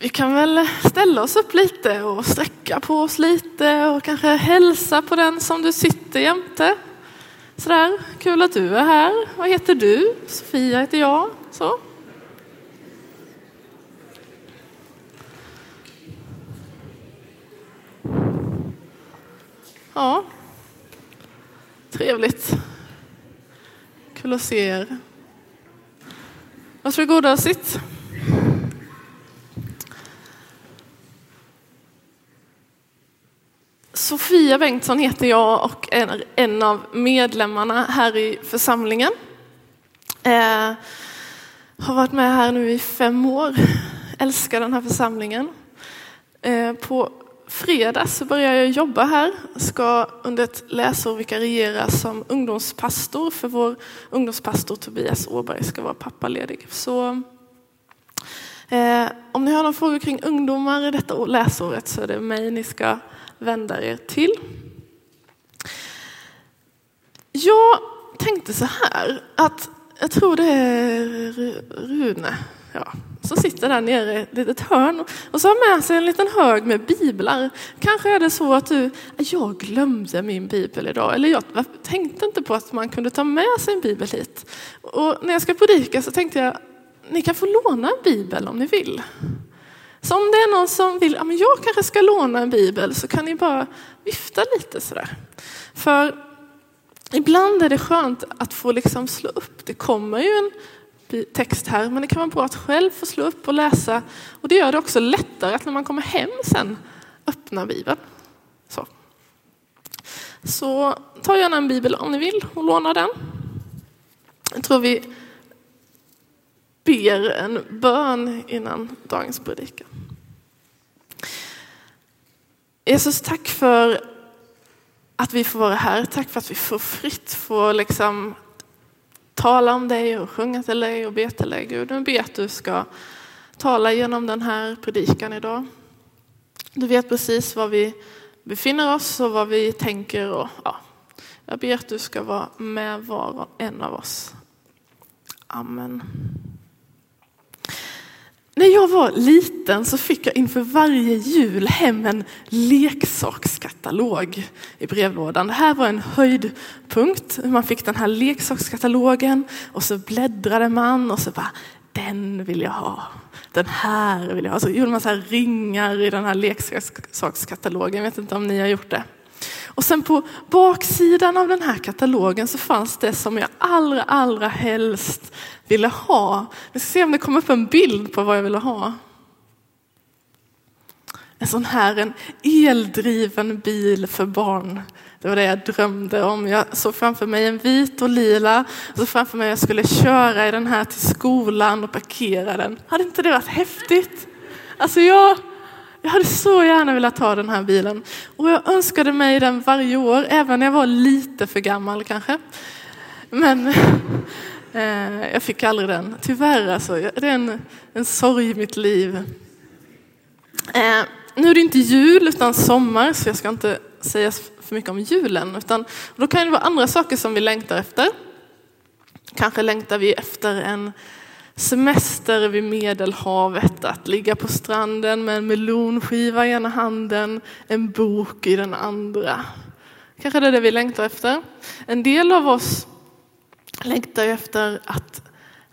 Vi kan väl ställa oss upp lite och sträcka på oss lite och kanske hälsa på den som du sitter jämte. Sådär, kul att du är här. Vad heter du? Sofia heter jag. Så. Ja, trevligt. Kul att se er. Varsågoda och sitt. Sofia Bengtsson heter jag och är en av medlemmarna här i församlingen. Eh, har varit med här nu i fem år, älskar den här församlingen. Eh, på fredag så börjar jag jobba här, ska under ett läsår vikariera som ungdomspastor för vår ungdomspastor Tobias Åberg ska vara pappaledig. Så eh, om ni har några frågor kring ungdomar i detta läsåret så är det mig ni ska vända er till. Jag tänkte så här att jag tror det är Rune ja, som sitter där nere i ett litet hörn och så har med sig en liten hög med biblar. Kanske är det så att du, ah, jag glömde min bibel idag eller jag tänkte inte på att man kunde ta med sig en bibel hit. Och när jag ska predika så tänkte jag, ni kan få låna en bibel om ni vill. Så om det är någon som vill, ja men jag kanske ska låna en bibel så kan ni bara vifta lite sådär. För ibland är det skönt att få liksom slå upp, det kommer ju en text här, men det kan vara bra att själv få slå upp och läsa. Och det gör det också lättare att när man kommer hem sen öppna Bibeln. Så, Så ta gärna en bibel om ni vill och låna den. Jag tror vi ber en bön innan dagens predikan. Jesus, tack för att vi får vara här. Tack för att vi får fritt få liksom tala om dig och sjunga till dig och be till dig. Gud, nu ber att du ska tala genom den här predikan idag. Du vet precis var vi befinner oss och vad vi tänker. Och, ja, jag ber att du ska vara med var och en av oss. Amen. När jag var liten så fick jag inför varje jul hem en leksakskatalog i brevlådan. Det här var en höjdpunkt. Man fick den här leksakskatalogen och så bläddrade man och så bara, den vill jag ha. Den här vill jag ha. Så gjorde man så här ringar i den här leksakskatalogen. Jag vet inte om ni har gjort det. Och sen på baksidan av den här katalogen så fanns det som jag allra, allra helst ville ha. Vi ska se om det kommer upp en bild på vad jag ville ha. En sån här, en eldriven bil för barn. Det var det jag drömde om. Jag såg framför mig en vit och lila. Jag såg framför mig att jag skulle köra i den här till skolan och parkera den. Hade inte det varit häftigt? Alltså jag, jag hade så gärna velat ha den här bilen. Och jag önskade mig den varje år, även när jag var lite för gammal kanske. Men eh, jag fick aldrig den. Tyvärr alltså, det är en, en sorg i mitt liv. Eh, nu är det inte jul utan sommar så jag ska inte säga för mycket om julen. Utan, då kan det vara andra saker som vi längtar efter. Kanske längtar vi efter en semester vid Medelhavet, att ligga på stranden med en melonskiva i ena handen, en bok i den andra. Kanske det är det vi längtar efter. En del av oss längtar efter att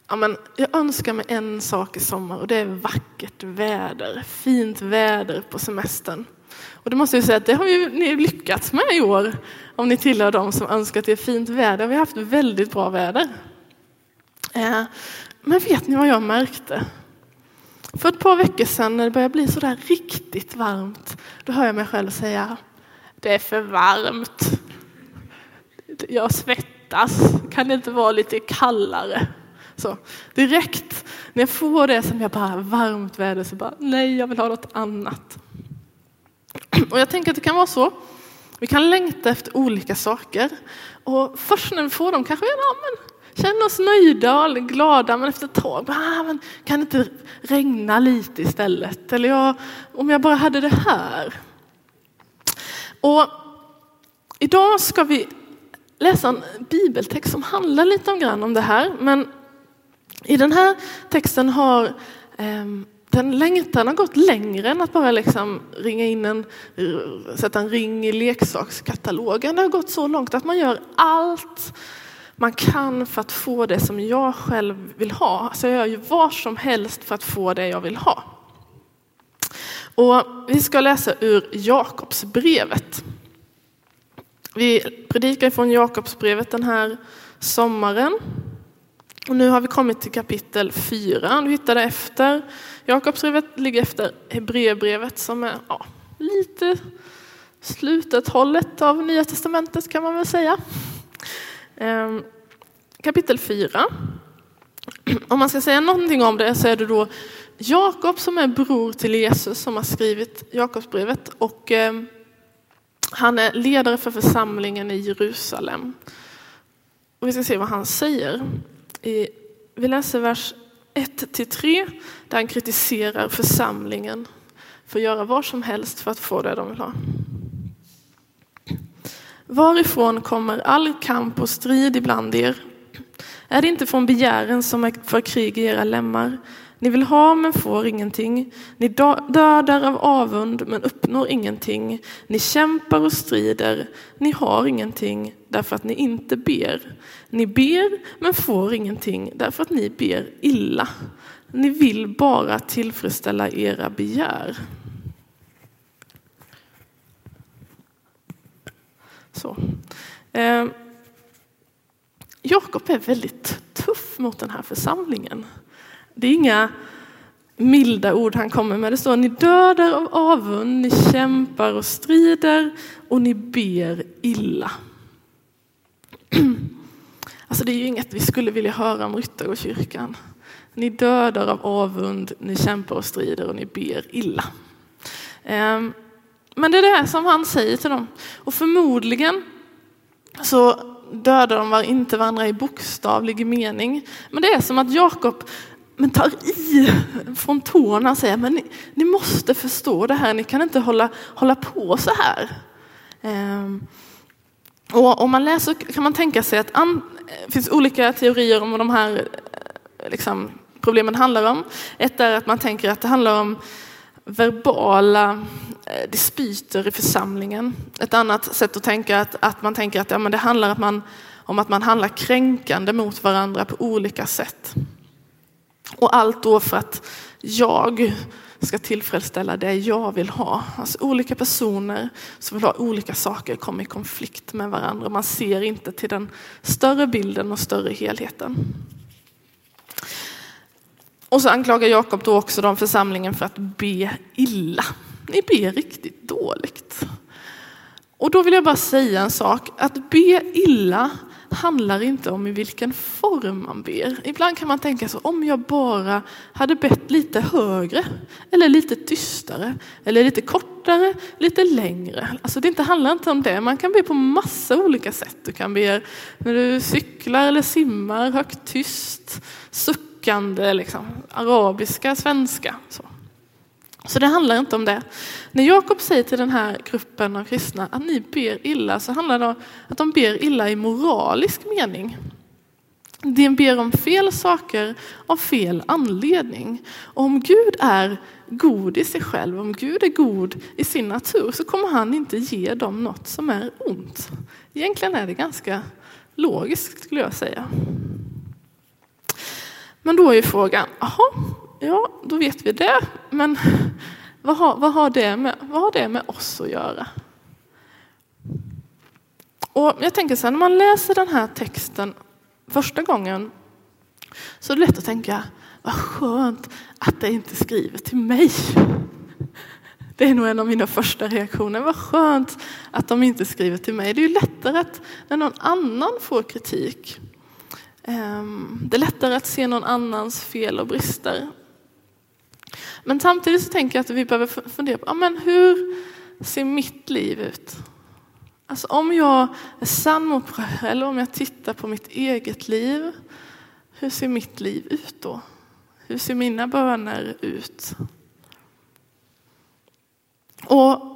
ja, men jag önskar mig en sak i sommar och det är vackert väder, fint väder på semestern. Och det måste jag säga att det har ju ni lyckats med i år om ni tillhör de som önskar att det är fint väder. Vi har haft väldigt bra väder. Eh, men vet ni vad jag märkte? För ett par veckor sedan när det började bli så där riktigt varmt, då hör jag mig själv säga, det är för varmt. Jag svettas, kan det inte vara lite kallare? Så direkt när jag får det som jag bara varmt väder så bara nej, jag vill ha något annat. Och jag tänker att det kan vara så. Vi kan längta efter olika saker och först när vi får dem kanske vi ja, men känner oss nöjda och glada, men efter ett tag, ah, men kan det inte regna lite istället? Eller jag, om jag bara hade det här. Och idag ska vi läsa en bibeltext som handlar lite om grann om det här, men i den här texten har eh, den längtan har gått längre än att bara liksom ringa in en, sätta en ring i leksakskatalogen. Det har gått så långt att man gör allt man kan för att få det som jag själv vill ha. Så jag gör ju vad som helst för att få det jag vill ha. Och vi ska läsa ur Jakobsbrevet. Vi predikar från Jakobsbrevet den här sommaren. Och nu har vi kommit till kapitel 4. Du hittar det efter. Jakobsbrevet ligger efter Hebreerbrevet som är ja, lite slutet hållet av Nya Testamentet kan man väl säga. Ehm, kapitel 4. Om man ska säga någonting om det så är det då Jakob som är bror till Jesus som har skrivit Jakobsbrevet och ehm, han är ledare för församlingen i Jerusalem. Och vi ska se vad han säger. Vi läser vers 1-3 där han kritiserar församlingen för att göra vad som helst för att få det de vill ha. Varifrån kommer all kamp och strid ibland er? Är det inte från begären som är för krig i era lemmar? Ni vill ha men får ingenting. Ni dödar av avund men uppnår ingenting. Ni kämpar och strider. Ni har ingenting därför att ni inte ber. Ni ber men får ingenting därför att ni ber illa. Ni vill bara tillfredsställa era begär. Så. Eh, Jakob är väldigt tuff mot den här församlingen. Det är inga milda ord han kommer med. Det står ni dödar av avund, ni kämpar och strider och ni ber illa. Alltså det är ju inget vi skulle vilja höra om Ryttargårdskyrkan. Ni dödar av avund, ni kämpar och strider och ni ber illa. Ehm, men det är det som han säger till dem. Och förmodligen så dödar de inte varandra i bokstavlig mening. Men det är som att Jakob men tar i från tårna och säger men ni, ni, måste förstå det här, ni kan inte hålla, hålla på så här. Ehm, och om man läser kan man tänka sig att det eh, finns olika teorier om vad de här eh, liksom, problemen handlar om. Ett är att man tänker att det handlar om verbala eh, dispyter i församlingen. Ett annat sätt att tänka är att, att man tänker att ja, men det handlar att man, om att man handlar kränkande mot varandra på olika sätt. Och allt då för att jag ska tillfredsställa det jag vill ha. Alltså olika personer som vill ha olika saker kommer i konflikt med varandra. Man ser inte till den större bilden och större helheten. Och så anklagar Jakob då också de församlingen för att be illa. Ni ber riktigt dåligt. Och då vill jag bara säga en sak, att be illa handlar inte om i vilken form man ber. Ibland kan man tänka så, om jag bara hade bett lite högre, eller lite tystare, eller lite kortare, lite längre. Alltså det inte handlar inte om det, man kan be på massa olika sätt. Du kan be när du cyklar eller simmar, högt tyst, suckande, liksom, arabiska, svenska. Så. Så det handlar inte om det. När Jakob säger till den här gruppen av kristna att ni ber illa så handlar det om att de ber illa i moralisk mening. De ber om fel saker av fel anledning. Och om Gud är god i sig själv, om Gud är god i sin natur så kommer han inte ge dem något som är ont. Egentligen är det ganska logiskt skulle jag säga. Men då är frågan, jaha, Ja, då vet vi det. Men vad har, vad har, det, med, vad har det med oss att göra? Och jag tänker så här, när man läser den här texten första gången så är det lätt att tänka, vad skönt att det inte skriver till mig. Det är nog en av mina första reaktioner. Vad skönt att de inte skriver till mig. Det är ju lättare att när någon annan får kritik. Ehm, det är lättare att se någon annans fel och brister. Men samtidigt så tänker jag att vi behöver fundera på, men hur ser mitt liv ut? Alltså om jag är sann mot mig själv, om jag tittar på mitt eget liv, hur ser mitt liv ut då? Hur ser mina böner ut? Och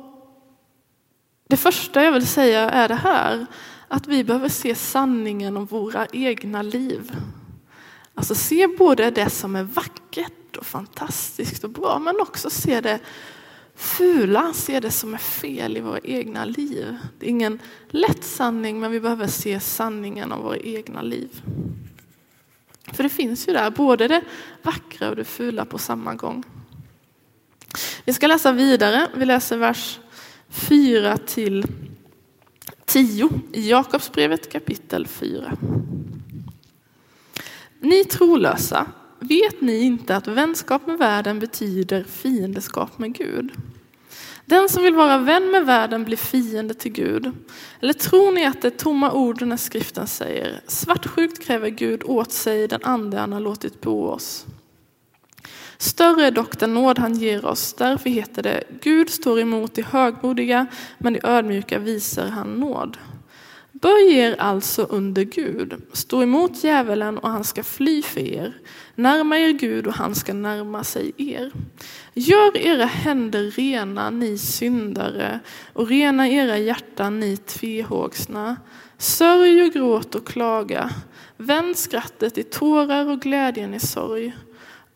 det första jag vill säga är det här, att vi behöver se sanningen om våra egna liv. Alltså se både det som är vackert och fantastiskt och bra, men också se det fula, se det som är fel i våra egna liv. Det är ingen lätt sanning, men vi behöver se sanningen om våra egna liv. För det finns ju där både det vackra och det fula på samma gång. Vi ska läsa vidare. Vi läser vers 4 till 10 i Jakobsbrevet kapitel 4. Ni trolösa, vet ni inte att vänskap med världen betyder fiendeskap med Gud? Den som vill vara vän med världen blir fiende till Gud. Eller tror ni att det är tomma ord när skriften säger svartsjukt kräver Gud åt sig den ande han har låtit på oss? Större är dock den nåd han ger oss. Därför heter det Gud står emot de högmodiga men de ödmjuka visar han nåd. Böj er alltså under Gud, stå emot djävulen och han ska fly för er. Närma er Gud och han ska närma sig er. Gör era händer rena, ni syndare, och rena era hjärtan, ni tvehågsna. Sörj och gråt och klaga. Vänd skrattet i tårar och glädjen i sorg.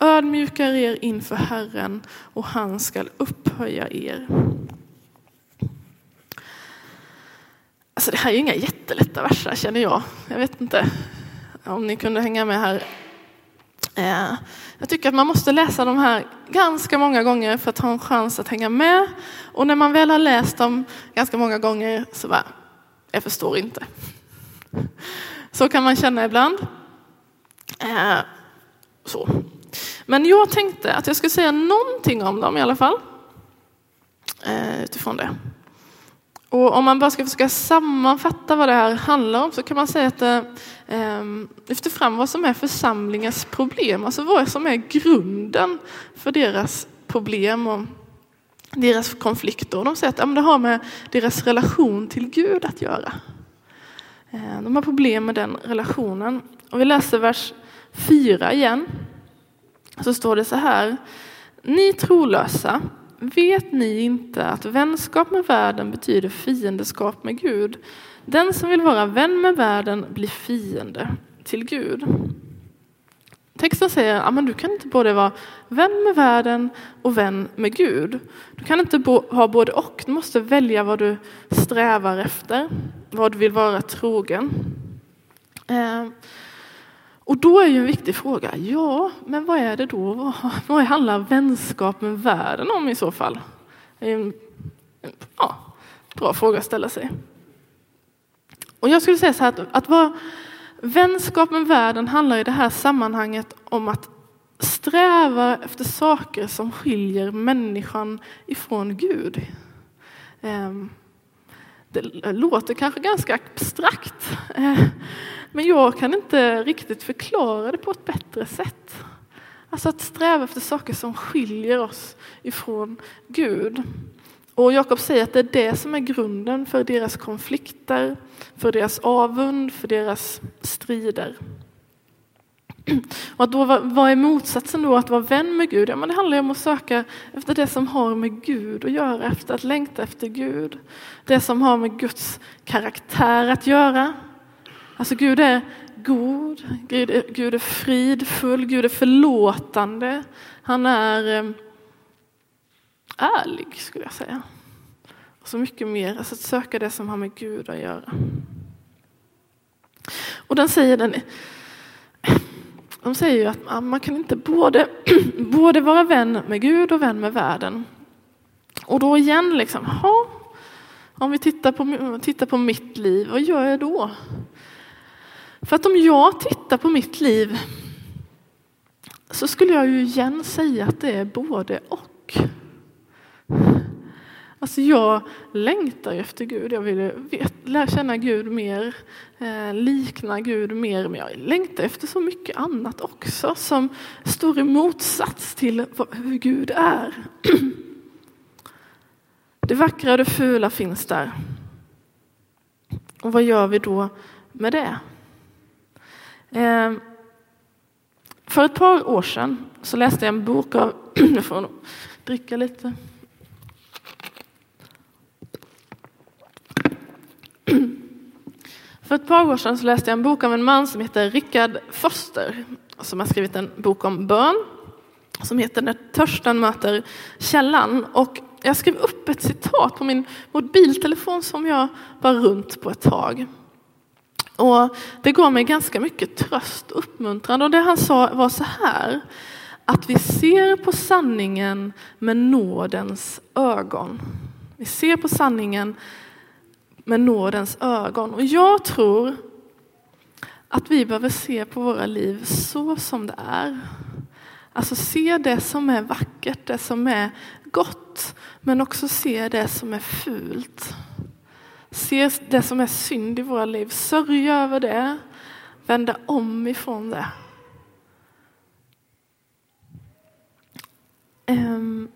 Ödmjukar er inför Herren och han skall upphöja er. Alltså det här är ju inga jättelätta verser känner jag. Jag vet inte om ni kunde hänga med här. Eh, jag tycker att man måste läsa de här ganska många gånger för att ha en chans att hänga med. Och när man väl har läst dem ganska många gånger så bara, jag förstår inte. Så kan man känna ibland. Eh, så. Men jag tänkte att jag skulle säga någonting om dem i alla fall. Eh, utifrån det. Och om man bara ska försöka sammanfatta vad det här handlar om så kan man säga att det eh, ehm, lyfter fram vad som är församlingens problem, alltså vad som är grunden för deras problem och deras konflikter. Och de säger att ja, det har med deras relation till Gud att göra. Eh, de har problem med den relationen. Och vi läser vers 4 igen. Så står det så här. Ni trolösa, Vet ni inte att vänskap med världen betyder fiendeskap med Gud? Den som vill vara vän med världen blir fiende till Gud. Texten säger att ja, du kan inte både vara vän med världen och vän med Gud. Du kan inte ha både och. Du måste välja vad du strävar efter, vad du vill vara trogen. Eh, och då är ju en viktig fråga, ja, men vad är det då? Vad, vad handlar vänskap med världen om i så fall? Det är en ja, bra fråga att ställa sig. Och jag skulle säga så här att, att vara vänskap med världen handlar i det här sammanhanget om att sträva efter saker som skiljer människan ifrån Gud. Ehm, det låter kanske ganska abstrakt. Men jag kan inte riktigt förklara det på ett bättre sätt. Alltså att sträva efter saker som skiljer oss ifrån Gud. Och Jakob säger att det är det som är grunden för deras konflikter, för deras avund, för deras strider. Och att då, vad är motsatsen då att vara vän med Gud? Ja, men det handlar om att söka efter det som har med Gud att göra, efter att längta efter Gud. Det som har med Guds karaktär att göra. Alltså Gud är god, Gud är, Gud är fridfull, Gud är förlåtande. Han är eh, ärlig skulle jag säga. Och så mycket mer, alltså att söka det som har med Gud att göra. Och den säger den, de säger ju att man kan inte både, både vara vän med Gud och vän med världen. Och då igen, liksom, ha, om vi tittar på, tittar på mitt liv, vad gör jag då? För att om jag tittar på mitt liv så skulle jag ju igen säga att det är både och. Alltså jag längtar efter Gud, jag vill lära känna Gud mer, eh, likna Gud mer, men jag längtar efter så mycket annat också som står i motsats till hur Gud är. Det vackra och det fula finns där. Och vad gör vi då med det? Ehm, för ett par år sedan så läste jag en bok av, jag får dricka lite. För ett par år sedan så läste jag en bok av en man som heter Richard Foster som har skrivit en bok om bön. som heter När törsten möter källan. Och jag skrev upp ett citat på min mobiltelefon som jag var runt på ett tag. Och det gav mig ganska mycket tröst och uppmuntran. Och det han sa var så här, att vi ser på sanningen med nådens ögon. Vi ser på sanningen med nådens ögon. Och jag tror att vi behöver se på våra liv så som det är. Alltså se det som är vackert, det som är gott, men också se det som är fult. Se det som är synd i våra liv, sörja över det, vända om ifrån det. Ehm.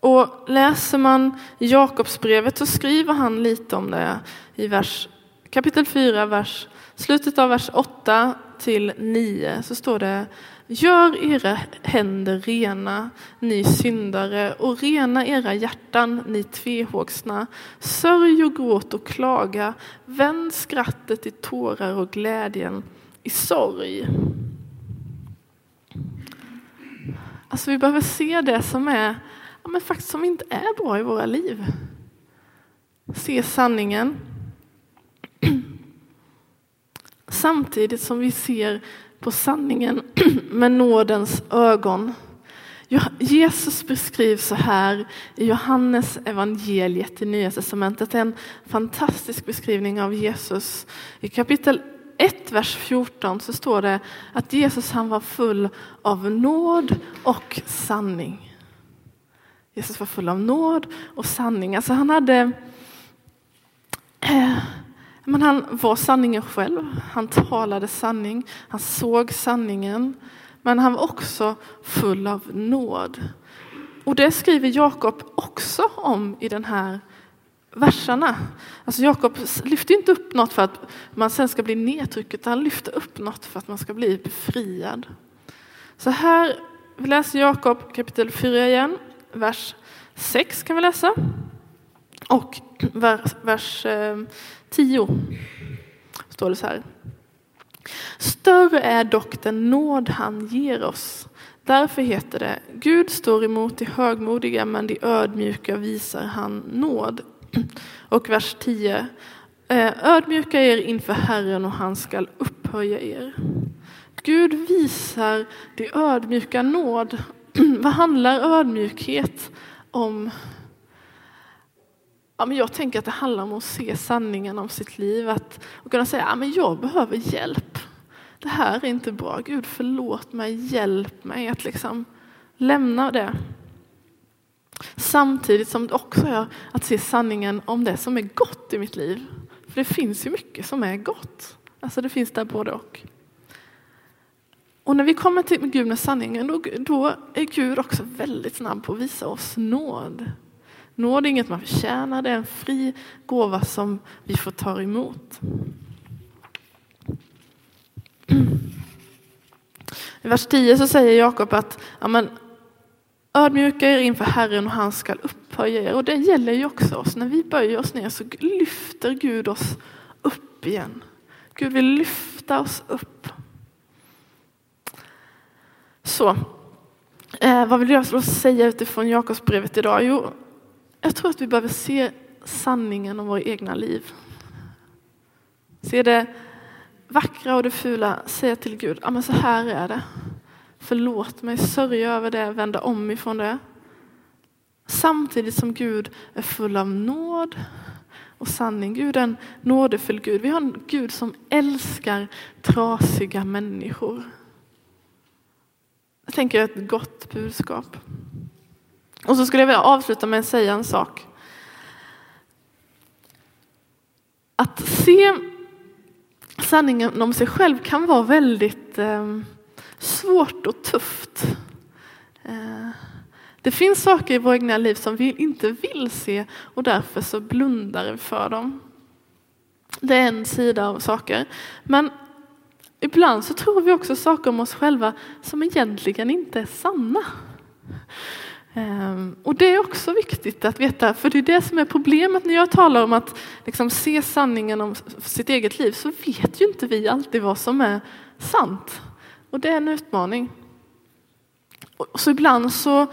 Och läser man Jakobsbrevet så skriver han lite om det i vers, kapitel 4, vers, slutet av vers 8 till 9 så står det Gör era händer rena, ni syndare, och rena era hjärtan, ni tvehågsna. Sörj och gråt och klaga, vänd skrattet i tårar och glädjen i sorg. Alltså vi behöver se det som är, ja, men faktiskt som inte är bra i våra liv. Se sanningen. Samtidigt som vi ser på sanningen med nådens ögon. Jesus beskrivs så här i Johannes evangeliet i Nya Testamentet. Det är en fantastisk beskrivning av Jesus. I kapitel 1, vers 14 så står det att Jesus han var full av nåd och sanning. Jesus var full av nåd och sanning. Alltså han hade eh, men han var sanningen själv. Han talade sanning. Han såg sanningen. Men han var också full av nåd. Och det skriver Jakob också om i den här verserna. Alltså Jakob lyfter inte upp något för att man sen ska bli nedtryckt, han lyfter upp något för att man ska bli befriad. Så här, vi läser Jakob kapitel 4 igen, vers 6 kan vi läsa. Och vers, vers eh, 10 står det så här. Större är dock den nåd han ger oss. Därför heter det, Gud står emot de högmodiga men de ödmjuka visar han nåd. Och vers 10. Eh, ödmjuka er inför Herren och han skall upphöja er. Gud visar de ödmjuka nåd. Vad handlar ödmjukhet om? Ja, men jag tänker att det handlar om att se sanningen om sitt liv. Att, och kunna säga att ja, jag behöver hjälp. Det här är inte bra. Gud förlåt mig, hjälp mig att liksom lämna det. Samtidigt som det också är att se sanningen om det som är gott i mitt liv. För det finns ju mycket som är gott. Alltså det finns där både och. Och när vi kommer till Gud med sanningen, då, då är Gud också väldigt snabb på att visa oss nåd. Nåd är inget man förtjänar, det är en fri gåva som vi får ta emot. I vers 10 så säger Jakob att ja, men, ödmjuka er inför Herren och han ska upphöja er. Och det gäller ju också oss. När vi böjer oss ner så lyfter Gud oss upp igen. Gud vill lyfta oss upp. Så, eh, vad vill jag då säga utifrån Jakobsbrevet idag? Jo, jag tror att vi behöver se sanningen om våra egna liv. Se det vackra och det fula, säga till Gud, ja men så här är det. Förlåt mig, sörja över det, vända om ifrån det. Samtidigt som Gud är full av nåd och sanning. Gud är en nådefull Gud. Vi har en Gud som älskar trasiga människor. Jag tänker ett gott budskap. Och så skulle jag vilja avsluta med att säga en sak. Att se sanningen om sig själv kan vara väldigt eh, svårt och tufft. Eh, det finns saker i våra egna liv som vi inte vill se och därför så blundar vi för dem. Det är en sida av saker. Men ibland så tror vi också saker om oss själva som egentligen inte är sanna. Ehm, och det är också viktigt att veta, för det är det som är problemet när jag talar om att liksom se sanningen om sitt eget liv, så vet ju inte vi alltid vad som är sant. Och det är en utmaning. Och så ibland så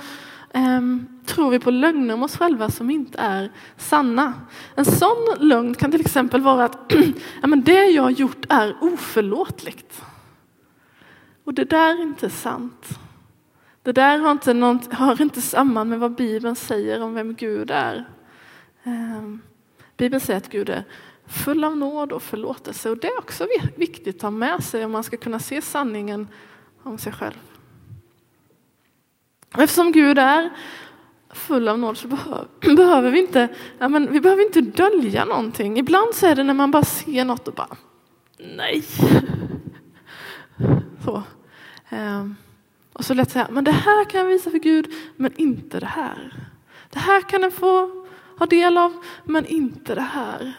um, tror vi på lögner om oss själva som inte är sanna. En sån lögn kan till exempel vara att ja, men det jag har gjort är oförlåtligt. Och det där är inte sant. Det där har inte, något, har inte samman med vad Bibeln säger om vem Gud är. Ehm, Bibeln säger att Gud är full av nåd och förlåtelse och det är också viktigt att ha med sig om man ska kunna se sanningen om sig själv. Eftersom Gud är full av nåd så behöver vi inte, ja, men vi behöver inte dölja någonting. Ibland så är det när man bara ser något och bara nej. Så. Ehm. Och så lätt säga, men det här kan jag visa för Gud, men inte det här. Det här kan den få ha del av, men inte det här.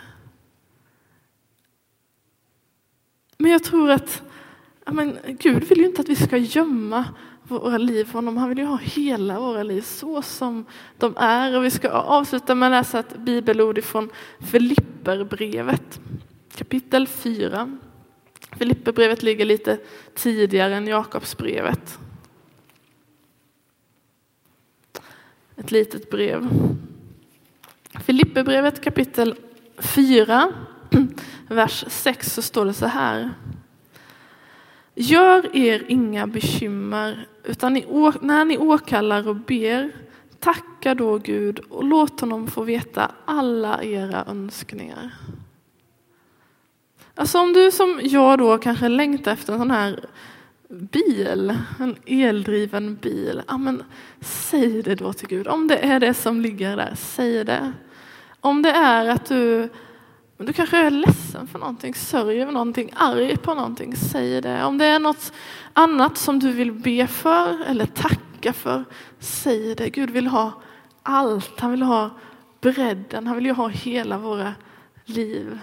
Men jag tror att ja, men Gud vill ju inte att vi ska gömma våra liv för honom. Han vill ju ha hela våra liv så som de är. Och vi ska avsluta med att läsa ett bibelord från Filipperbrevet kapitel 4. Filipperbrevet ligger lite tidigare än Jakobsbrevet. Ett litet brev. Filipperbrevet kapitel 4, vers 6 så står det så här. Gör er inga bekymmer, utan när ni åkallar och ber, tacka då Gud och låt honom få veta alla era önskningar. Alltså om du som jag då kanske längtar efter en sån här bil, en eldriven bil, ja, men säg det då till Gud. Om det är det som ligger där, säg det. Om det är att du, du kanske är ledsen för någonting, sörjer över någonting, arg på någonting, säg det. Om det är något annat som du vill be för eller tacka för, säg det. Gud vill ha allt, han vill ha bredden, han vill ju ha hela våra liv.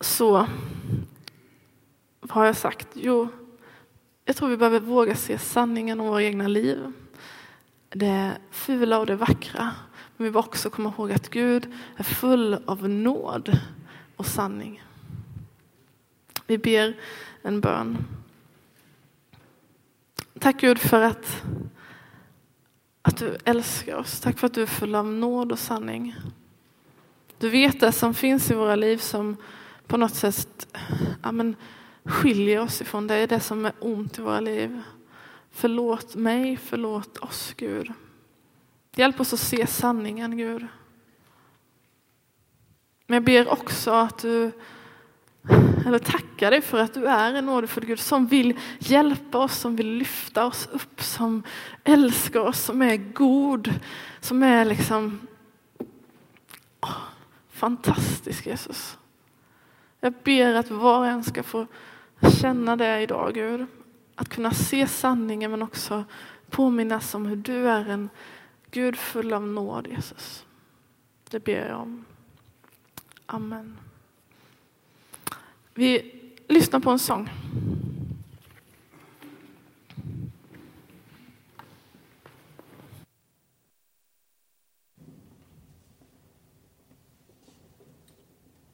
Så vad har jag sagt? Jo, jag tror vi behöver våga se sanningen om våra egna liv. Det fula och det vackra. Men vi behöver också komma ihåg att Gud är full av nåd och sanning. Vi ber en bön. Tack Gud för att, att du älskar oss. Tack för att du är full av nåd och sanning. Du vet det som finns i våra liv som på något sätt ja, men, skiljer oss ifrån dig, det som är ont i våra liv. Förlåt mig, förlåt oss Gud. Hjälp oss att se sanningen Gud. Men jag ber också att du, eller tackar dig för att du är en nådefull Gud som vill hjälpa oss, som vill lyfta oss upp, som älskar oss, som är god, som är liksom oh, fantastisk Jesus. Jag ber att var och en ska få känna det idag, Gud. Att kunna se sanningen men också påminnas om hur du är en Gud full av nåd, Jesus. Det ber jag om. Amen. Vi lyssnar på en sång.